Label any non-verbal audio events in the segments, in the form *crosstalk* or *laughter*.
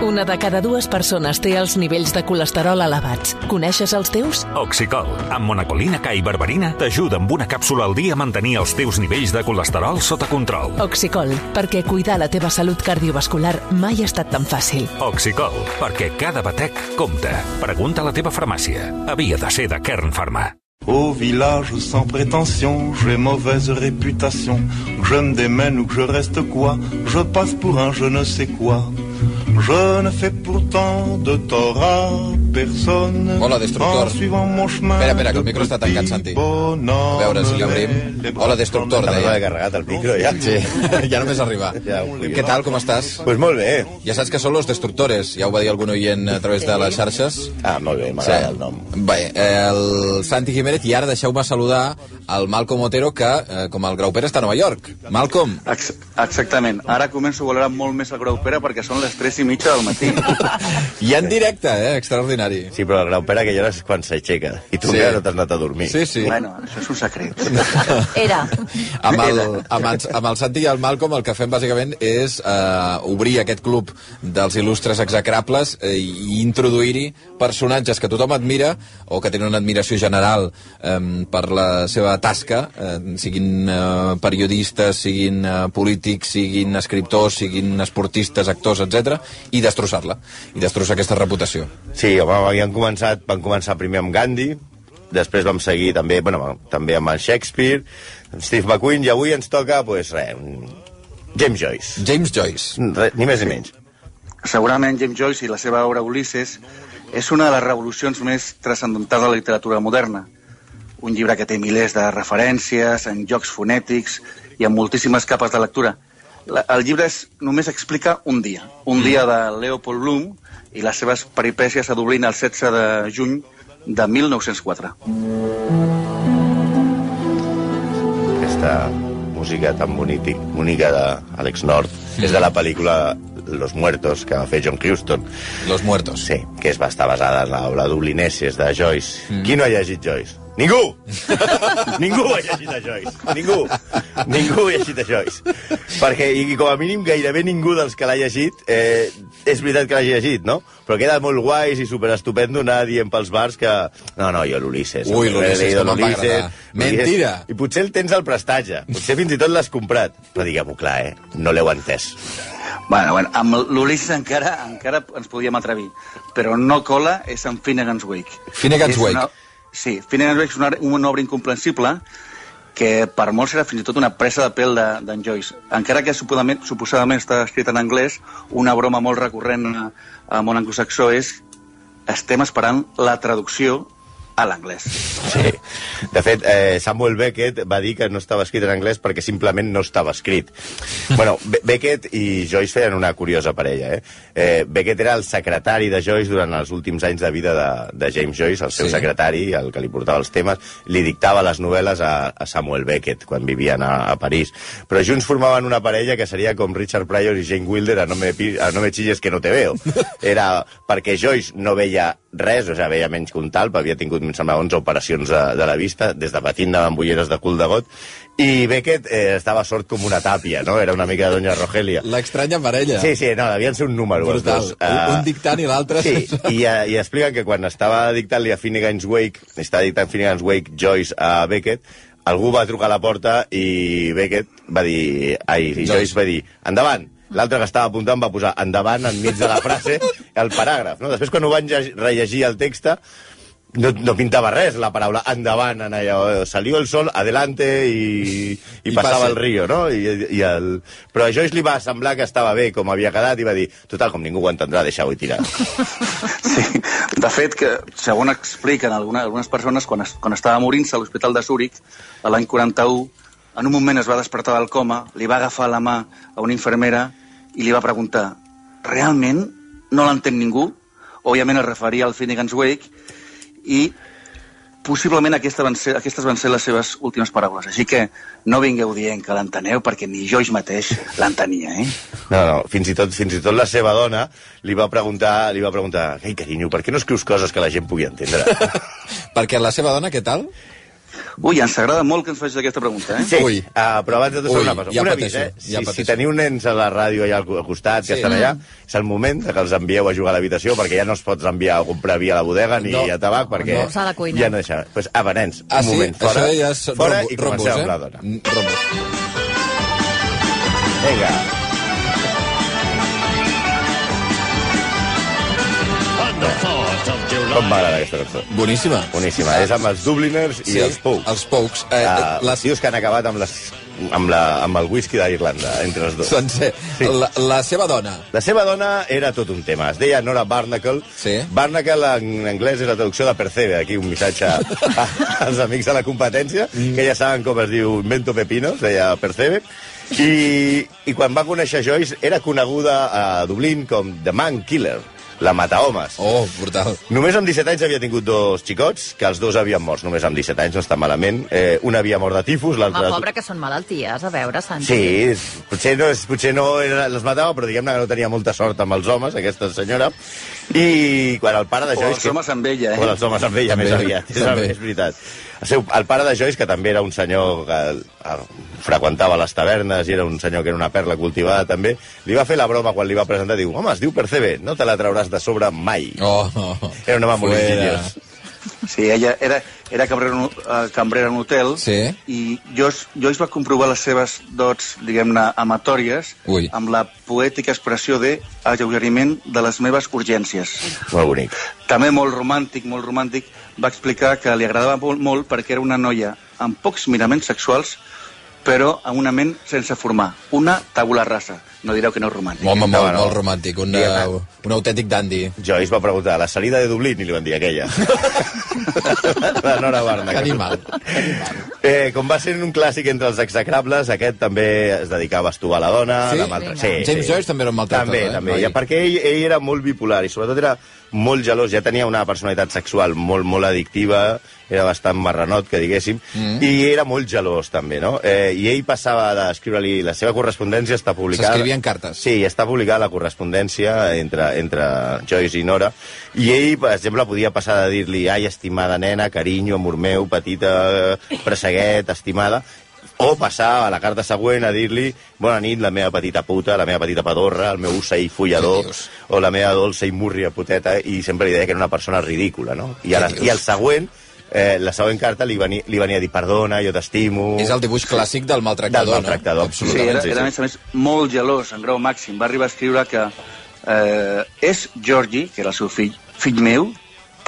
Una de cada dues persones té els nivells de colesterol elevats. Coneixes els teus? Oxicol, amb monacolina K i berberina, t'ajuda amb una càpsula al dia a mantenir els teus nivells de colesterol sota control. Oxicol, perquè cuidar la teva salut cardiovascular mai ha estat tan fàcil. Oxicol, perquè cada batec compta. Pregunta a la teva farmàcia. Havia de ser de Kern Pharma. Au village sans prétention, j'ai mauvaise réputation. Que je me démène ou que je reste quoi, je passe pour un je ne sais quoi. Je ne fais pourtant de tort. Hola, Destructor. Espera, espera, que el micro està tancat, Santi. A veure si l'obrim. Hola, Destructor, També deia. l'he carregat el micro, ja. Sí, *laughs* ja només arribar. Ja Què tal, com estàs? Pues molt bé. Ja saps que són los destructores, ja ho va dir algun oient a través de les xarxes. Ah, molt bé, m'agrada el nom. Bé, el Santi Jiménez, i ara deixeu-me saludar el Malcom Otero, que, eh, com el Graupera, està a Nova York. Malcom, Ex exactament. Ara començo a valorar molt més el Grau Pere perquè són les 3 i mitja del matí. *laughs* i en directe, eh? Extraordinari. Sí, però el grau pera que hores és quan s'aixeca. I tu Sí. no t'has anat a dormir. Sí, sí. Bueno, això és un secret. *laughs* Era. Amb el, amb, el, amb el Santi i el Malcom el que fem bàsicament és eh, obrir aquest club dels il·lustres execrables eh, i introduir-hi personatges que tothom admira o que tenen una admiració general eh, per la seva tasca, eh, siguin eh, periodistes, siguin eh, polítics, siguin escriptors, siguin esportistes, actors, etc i destrossar-la, i destrossar aquesta reputació. Sí, home, havíem començat, vam començar primer amb Gandhi, després vam seguir també, bueno, també amb el Shakespeare, amb Steve McQueen, i avui ens toca, pues, res, James Joyce. James Joyce. Res, ni més ni menys. Segurament James Joyce i la seva obra Ulisses és una de les revolucions més transcendentals de la literatura moderna. Un llibre que té milers de referències, en jocs fonètics i amb moltíssimes capes de lectura. La, el llibre és, només explica un dia. Un dia de Leopold Bloom i les seves peripècies a Dublín el 16 de juny de 1904. Aquesta música tan bonític, bonica d'Alex North, Sí. és de la pel·lícula Los Muertos, que va fer John Huston. Los Muertos. Sí, que es va estar basada en l'obra Dublineses de Joyce. Mm. Qui no ha llegit Joyce? Ningú! *laughs* Ningú ha llegit a Joyce. Ningú. Ningú ha llegit a Joyce. Perquè, i com a mínim, gairebé ningú dels que l'ha llegit eh, és veritat que l'ha llegit, no? Però queda molt guais i superestupendo anar dient pels bars que... No, no, jo l'Ulisses. Ui, l'Ulisses, com em va agradar. Mentira. I potser el tens al prestatge. Potser fins i tot l'has comprat. Però diguem-ho clar, eh? No l'heu entès. Bueno, bueno, amb l'Ulisses encara, encara ens podíem atrevir, però no cola és en Finnegan's Wake. Finnegan's Wake. Una, sí, Finnegan's Wake és una, una obra incomprensible que per molts era fins i tot una presa de pèl d'en de, Joyce. Encara que suposadament, suposadament està escrit en anglès, una broma molt recurrent a, a món anglosaxó és estem esperant la traducció a l'anglès. Sí. De fet, eh, Samuel Beckett va dir que no estava escrit en anglès perquè simplement no estava escrit. bueno, Be Beckett i Joyce feien una curiosa parella. Eh? Eh, Beckett era el secretari de Joyce durant els últims anys de vida de, de James Joyce, el seu Sí. secretari, el que li portava els temes, li dictava les novel·les a, a Samuel Beckett quan vivien a, a París. Però junts formaven una parella que seria com Richard Pryor i Jane Wilder a No me, a no me chilles que no te veo. Era perquè Joyce no veia res, o sigui, veia menys que un talp, havia tingut, em sembla, 11 operacions de, de la vista, des de patint de ambulleres de cul de got, i Beckett eh, estava sort com una tàpia, no? Era una mica Doña Rogelia. L'estranya parella. Sí, sí, no, devien ser un número. Brutal. dos. Un, Ah, un dictant i l'altre... Sí, i, uh, i expliquen que quan estava dictant-li a Finnegan's Wake, estava dictant Finnegan's Wake Joyce a Beckett, algú va trucar a la porta i Beckett va dir... Ai, Joyce. Joyce va dir, endavant. L'altre que estava apuntant va posar endavant enmig de la frase *laughs* el paràgraf. No? Després, quan ho van lleg- rellegir el text, no, no pintava res la paraula endavant en allò, salió el sol, adelante i, i, I passava el río, no? I, i el... Però a Joyce li va semblar que estava bé com havia quedat i va dir, total, com ningú ho entendrà, deixa-ho i tirar. *laughs* Sí. De fet, que, segons expliquen alguna, algunes persones, quan, es, quan estava morint-se a l'Hospital de Zúrich, a l'any 41, en un moment es va despertar del coma, li va agafar la mà a una infermera i li va preguntar realment no l'entén ningú? Òbviament es referia al Finnegan's Wake i possiblement aquesta van ser, aquestes van ser les seves últimes paraules. Així que no vingueu dient que l'enteneu perquè ni Joyce mateix l'entenia, eh? No, no, fins i tot, fins i tot la seva dona li va preguntar, li va preguntar, ei, carinyo, per què no escrius coses que la gent pugui entendre? *laughs* Perquè la seva dona, què tal? Ui, ens agrada molt que ens facis aquesta pregunta, eh? Sí, Ui. uh, però abans de tot Ui, una cosa. ja un avís, eh? ja si, pateixo. si teniu nens a la ràdio allà al costat, que Sí. estan allà, és el moment de que els envieu a jugar a l'habitació, perquè ja no els pots enviar a comprar vi a la bodega ni No. a tabac, perquè No. S'ha de cuinar. ja no deixa. Pues, apa, nens, Ah, un sí? moment, fora, ja és fora rombo- i rombos, comencem eh? amb la dona. Mm, Rombos. Vinga. Com m'agrada aquesta cançó? Boníssima. Boníssima. És amb els Dubliners i els Pous. Els Pous. Eh, Uh, les... tios que han acabat amb, les, amb, la, amb el whisky d'Irlanda, entre els dos. Sencer. Sí. La, la seva dona. La seva dona era tot un tema. Es deia Nora Barnacle. Sí. Barnacle en anglès és la traducció de Percebe. Aquí un missatge a, als amics de la competència, que ja saben com es diu Invento Pepinos, deia Percebe. I, I quan va conèixer Joyce, era coneguda a Dublín com The Man Killer, la matahomes. Oh, brutal. Només amb 17 anys havia tingut dos xicots, que els dos havien mort només amb 17 anys, no està malament. Eh, un havia mort de tifus, Home, l'altre... de- pobre, que són malalties, a veure, Santi. Sí, potser no, és, potser no era, les matava, però diguem-ne que no tenia molta sort amb els homes, aquesta senyora. I quan el pare de O els homes amb ella, eh? O els homes amb ella, També, més aviat. És, és veritat. El, seu, el pare de Joyce, que també era un senyor que eh, freqüentava les tavernes i era un senyor que era una perla cultivada també, li va fer la broma quan li va presentar, diu, home, es diu Percebe, no te la trauràs de sobre mai. Oh, oh. Era un home molt enginyós. Sí, ella era, era cambrera, en un- eh, cambrera en un hotel Sí. i Joyce, Joyce va comprovar les seves dots, diguem-ne, amatòries Ui. amb la poètica expressió de alleugeriment de les meves urgències. Molt bonic. També molt romàntic, molt romàntic, va explicar que li agradava molt, molt perquè era una noia amb pocs miraments sexuals, però amb una ment sense formar. Una tabula rasa. No direu que no és romàntic. Home, molt, No, no. molt romàntic. Un, Digue'm, uh, un autèntic dandy. Joyce va preguntar, la salida de Dublín? I li van dir aquella. *laughs* la Nora Barna. Que animal. *laughs* Eh, com va ser un clàssic entre els execrables, aquest també es dedicava a estovar la dona. Sí? de maltra- Vinga. James Joyce també era un maltractador, També, eh? també. Noi. Ja, perquè ell, ell era molt bipolar i sobretot era molt gelós, ja tenia una personalitat sexual molt, molt addictiva, era bastant marranot, que diguéssim, mm. i era molt gelós, també, no? Eh, I ell passava d'escriure-li... La seva correspondència està publicada... S'escrivien cartes. Sí, està publicada la correspondència entre, entre Joyce i Nora, i ell, per exemple, podia passar de dir-li ai, estimada nena, carinyo, amor meu, petita, presseguet, estimada, o passar a la carta següent a dir-li bona nit, la meva petita puta, la meva petita pedorra, el meu ocell follador, dius? o la meva dolça i múrria puteta, i sempre li deia que era una persona ridícula, no? I, ara, i el següent, eh, la següent carta li venia, li venia a dir perdona, jo t'estimo... És el dibuix clàssic del maltractador, Del maltractador, no? Sí, Absolutament. era, sí, era a sí. més a més molt gelós, en grau màxim. Va arribar a escriure que eh, és Georgi, que era el seu fill, fill meu,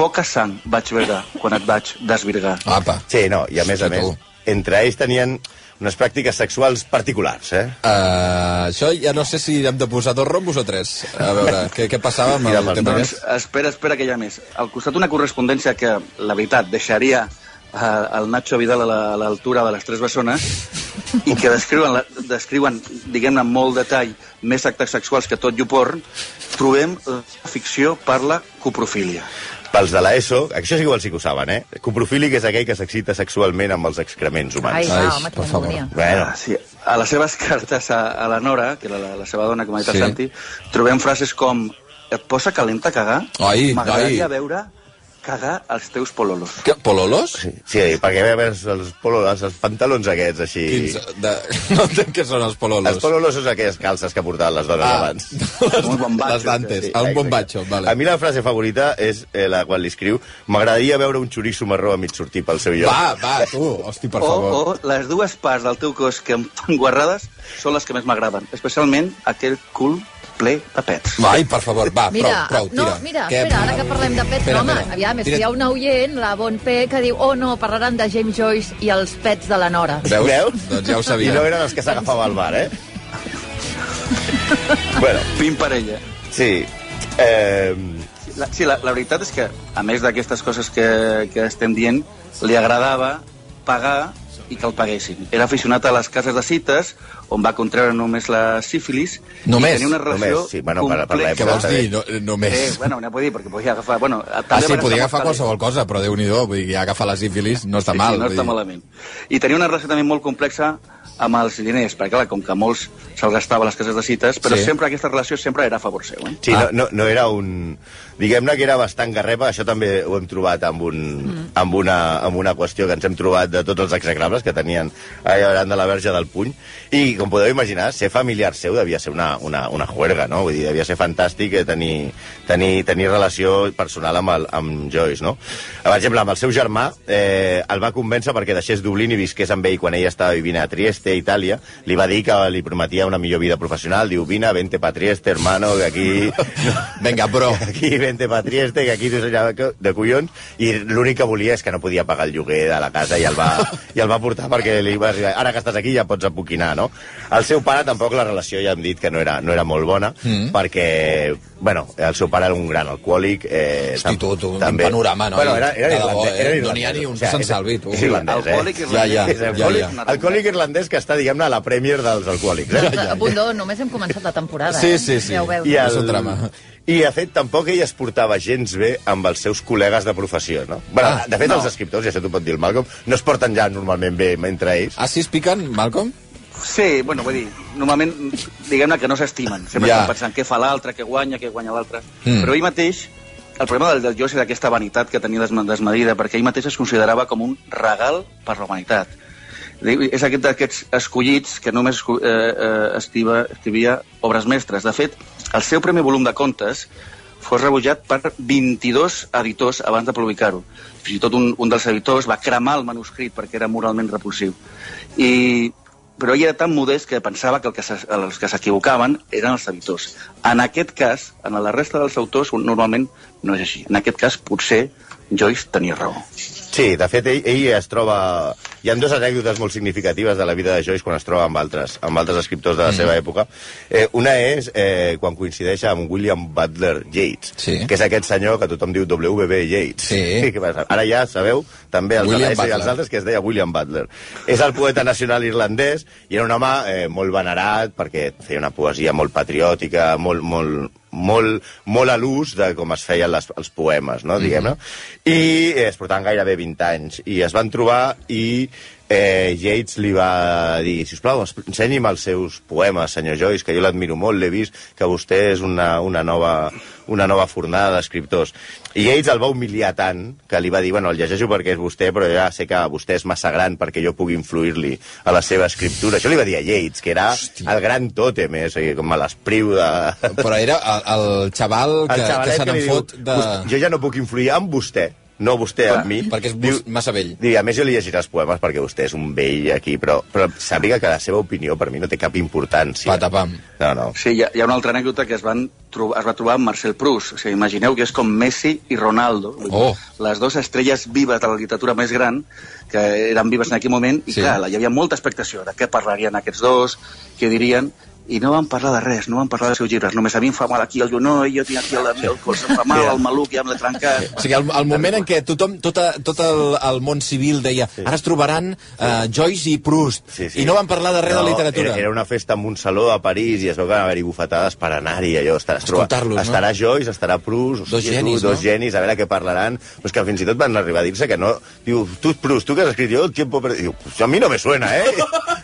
poca sang vaig veure quan et vaig desvirgar. Apa. Sí, no, i a més a més. Entre ells tenien unes pràctiques sexuals particulars, eh? Uh, això ja no sé si hem de posar dos rombos o tres. A veure, *laughs* què, què passava amb el tema Doncs espera, espera que hi ha més. Al costat una correspondència que, la veritat, deixaria eh, el Nacho Vidal a la- l'altura de les tres bessones i que descriuen, la, descriuen diguem-ne, amb molt detall més actes sexuals que tot llupor, trobem la ficció per la coprofília. Pels de l'ESO, això sí que igual sí que ho saben, eh? Coprofílic és aquell que s'excita sexualment amb els excrements humans. Ai, va, home, per quina favor. Bueno, Ah, sí. A les seves cartes a, a la Nora, que era la, la seva dona, com ha dit Sí. el Santi, trobem frases com et posa calenta cagar? Ai, M'agradaria veure cagar els teus pololos. Què, pololos? sí, sí, perquè ve a veure els, pololos, els pantalons aquests, així... Quins, de... *laughs* No entenc què són els pololos. Els pololos són aquelles calces que portaven les dones Ah, abans. *laughs* Un bombacho, les dantes. sí. Un Exacte. bombacho, vale. A mi la frase favorita és eh, la quan li escriu m'agradaria veure un xoriço marró a mig sortir pel seu lloc. Va, va, tu, hosti, per O, favor. o les dues parts del teu cos que em fan guarrades són les que més m'agraden, especialment aquell cul ple de pets. Ai, per favor, va, Mira, prou, prou, no, tira. mira, Què- espera, ara que parlem de pets, Espera, no, home, espera. aviam, és que hi ha una oient, la Bon P, que diu, oh no, parlaran de James Joyce i els pets de la Nora. Veus? Veus? Doncs ja ho I sabia. no eren els que s'agafava al bar, eh? *laughs* bueno, Pim per ella. sí. Eh, La, sí, la, la veritat és que, a més d'aquestes coses que, que estem dient, li agradava pagar i que el paguessin. Era aficionat a les cases de cites, on va contreure només la sífilis, Només? i tenia una relació Només, sí, bueno, per- per. Què vols dir? No, només... Eh, bueno, no puc dir, perquè podia agafar... Bueno, Ah, també sí, podia agafar qualsevol cosa, però déu nhi vull dir, agafar la sífilis no està Sí, mal. sí, no està dir. malament. I tenia una relació també molt complexa amb els diners, perquè clar, com que molts se'l gastava a les cases de cites, però Sí. sí. sempre aquesta relació sempre era a favor seu. Eh? Sí, Ah. no, no, no era un... Diguem-ne que era bastant garrepa, això també ho hem trobat amb, un, mm. amb, una, amb una qüestió que ens hem trobat de tots els execrables que tenien allà davant de la verge del puny. I, com podeu imaginar, ser familiar seu devia ser una, una, una juerga, no? Vull dir, devia ser fantàstic eh, tenir, tenir, tenir relació personal amb, el, amb Joyce, no? Per exemple, amb el seu germà, eh, el va convèncer perquè deixés Dublín i visqués amb ell quan ell estava vivint a Trieste, Itàlia. Li va dir que li prometia una millor vida professional. Diu, vine, vente pa Trieste, hermano, que aquí... *laughs* Vinga, bro. *laughs* aquí vente pa Trieste, que aquí ensenyava que- de collons, i l'únic que volia és que no podia pagar el lloguer de la casa i el va, i el va portar perquè li va dir, ara que estàs aquí ja pots apoquinar, no? El seu pare tampoc la relació ja hem dit que no era, no era molt bona, mm. perquè, bueno, el seu pare era un gran alcohòlic. Eh, Hosti, tu, tu, també. panorama, noi. Bueno, era, era irlandès. eh? Era No n'hi ha irlandès. ni un O sigui, que se'n salvi, tu. És irlandès, eh? Alcohòlic Ja, irlandès. ja, ja, alcohòlic, ja. alcohòlic irlandès que està, diguem-ne, a la Premier dels alcohòlics. Eh? A Bundó, només hem començat la temporada, Sí, eh? sí, sí. Ja ho veus. I, És un drama. I, de fet, tampoc ell es portava gens bé amb els seus col·legues de professió, no? Bueno, Ah, de fet, no. els escriptors, i això t'ho pot dir el Malcolm, no es porten ja normalment bé entre ells. Ah, sí, es piquen, Malcolm? Sí, bueno, vull dir, normalment, diguem-ne que no s'estimen. Sempre Ja. estan pensant què fa l'altre, què guanya, què guanya l'altre. Mm. Però ell mateix, el problema del, del Joyce era aquesta vanitat que tenia desmedida, perquè ell mateix es considerava com un regal per la humanitat. És aquest d'aquests escollits que només eh, eh, escriva, escrivia obres mestres. De fet, el seu primer volum de contes fos rebutjat per 22 editors abans de publicar-ho. Fins i tot un, un dels editors va cremar el manuscrit perquè era moralment repulsiu. I, però ell era tan modest que pensava que, el que els que s'equivocaven eren els editors. En aquest cas, en la resta dels autors, normalment no és així. En aquest cas, potser Joyce tenia raó. Sí, de fet, ell, ell es troba... Hi ha dues anècdotes molt significatives de la vida de Joyce quan es troba amb altres, amb altres escriptors de la mm. seva època. Eh, una és eh, quan coincideix amb William Butler Yeats, Sí. que és aquest senyor que tothom diu W.B. Yeats. Sí. *laughs* Que passa? Ara ja sabeu, també els William de i els altres, que es deia William Butler. És el poeta nacional irlandès i era un home eh, molt venerat perquè feia una poesia molt patriòtica, molt, molt, molt, molt a l'ús de com es feien les, els poemes, no, diguem-ne. I eh, es portaven gairebé 20 anys. I es van trobar i eh, Yates li va dir, si us plau, ensenyi'm els seus poemes, senyor Joyce, que jo l'admiro molt, l'he vist, que vostè és una, una, nova, una nova fornada d'escriptors. I Yates el va humiliar tant que li va dir, bueno, el llegeixo perquè és vostè, però ja sé que vostè és massa gran perquè jo pugui influir-li a la seva escriptura. Això li va dir a Yates, que era Hòstia. el gran tòtem, eh? o sigui, com a l'espriu de... Però era el, el xaval que, El que se n'en fot de... "Vostè- Jo ja no puc influir en vostè, no vostè Clar, en mi. perquè és bus- massa vell. Diu, a més jo li llegiré els poemes perquè vostè és un vell aquí, però, però sàpiga que la seva opinió per mi no té cap importància. Patapam. No, no. Sí, hi ha, hi ha una altra anècdota que es, van trobar, es va trobar amb Marcel Proust. O sigui, imagineu que és com Messi i Ronaldo. Oh. Les dues estrelles vives de la literatura més gran, que eren vives en aquell moment, i sí. clar, hi havia molta expectació de què parlarien aquests dos, què dirien, i no van parlar de res, no van parlar dels seus llibres, només a mi em fa mal aquí el genoll, jo tinc aquí el, el cos, em fa mal, el maluc ja me l'he trencat. O sigui, el, el moment en què tothom, tot, a, tot el, el món civil deia sí. ara es trobaran uh, Joyce i Proust, Sí, sí. i no van parlar de res No, de literatura. Era, era una festa en un saló a París i es veu que van haver-hi bufetades per anar-hi. Allò, estarà, no? Estarà Joyce, estarà Proust... Dos hòstia, genis, tu, Dos no? genis, a veure què parlaran. Però és que fins i tot van arribar a dir-se que no... Diu, tu, Proust, tu que has escrit jo, el tiempo... Per... Diu, a mi no me suena, eh?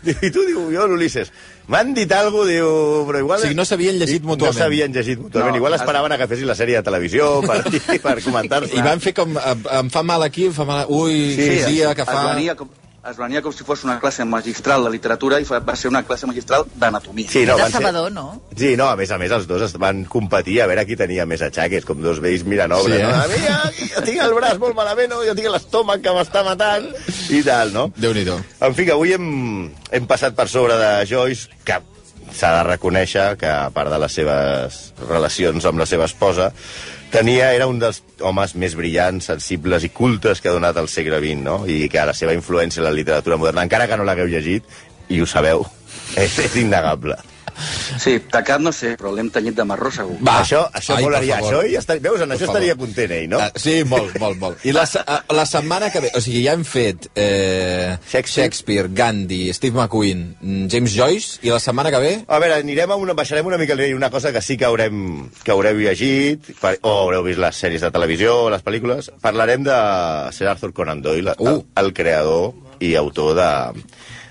I *laughs* tu, diu, jo, l'Ulisses. M'han dit alguna cosa, diu, però igual... O sigui, no s'havien llegit mútuament. No s'havien llegit mútuament. No, igual has- esperaven a que fessin la sèrie de televisió per, *laughs* per comentar-se. I van fer com, em fa mal aquí, em fa mal... Ui, sí, dia que fa... venia com, es venia com si fos una classe magistral de literatura i fa, va ser una classe magistral d'anatomia. Sí, no, Era van ser- Sabador, no? Sí, no, a més a més els dos es van competir a veure qui tenia més atxaques, com dos vells mirant obra, Sí, eh? no? A mi, jo tinc el braç molt malament, no? jo tinc l'estómac que m'està matant, i tal, no? Déu-n'hi-do. En fi, que avui hem, hem passat per sobre de Joyce, que s'ha de reconèixer que, a part de les seves relacions amb la seva esposa, tenia, era un dels homes més brillants, sensibles i cultes que ha donat el segle XX, no? I que la seva influència en la literatura moderna, encara que no l'hagueu llegit, i ho sabeu, és, *laughs* és innegable. Sí, tacat no sé, però l'hem tenyit de marró segur. Va. això això Ai, favor. Això ja estaria, veus, en Per això favor. estaria content ell, no? Ah, sí, molt, molt, molt. I la, la setmana que ve... O sigui, ja hem fet eh, Shakespeare. Shakespeare, Gandhi, Steve McQueen, mm, James Joyce, i la setmana que ve... A veure, anirem a una, baixarem una mica el una cosa que sí que haurem, que haureu llegit, per, o haureu vist les sèries de televisió o les pel·lícules. Parlarem de Sir Arthur Conan Doyle, Uh. el, el creador i autor de,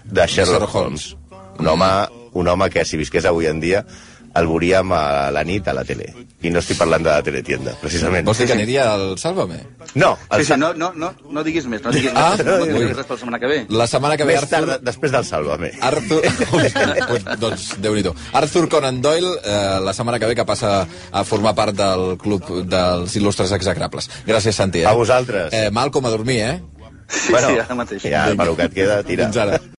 de Sherlock Sherlock Holmes. Holmes. Un home, un home que si visqués avui en dia el veuríem a la nit a la tele. I no estic parlant de la teletienda, precisament. Vols dir que aniria al Sálvame? No, Sí, el sí, no, no, no, no diguis més, no diguis Ah, més, no, no ui. diguis res per la setmana que ve. La setmana que ve, Més Arthur... tard, després del Sálvame. Arthur... *laughs* pues, doncs, déu nhi Arthur Conan Doyle, eh, la setmana que ve, que passa a formar part del club dels il·lustres execrables. Gràcies, Santi. Eh? A vosaltres. Eh, Malcom, a dormir, eh? Sí, sí, ara mateix. Ja, per lo que et queda, tira. Fins ara.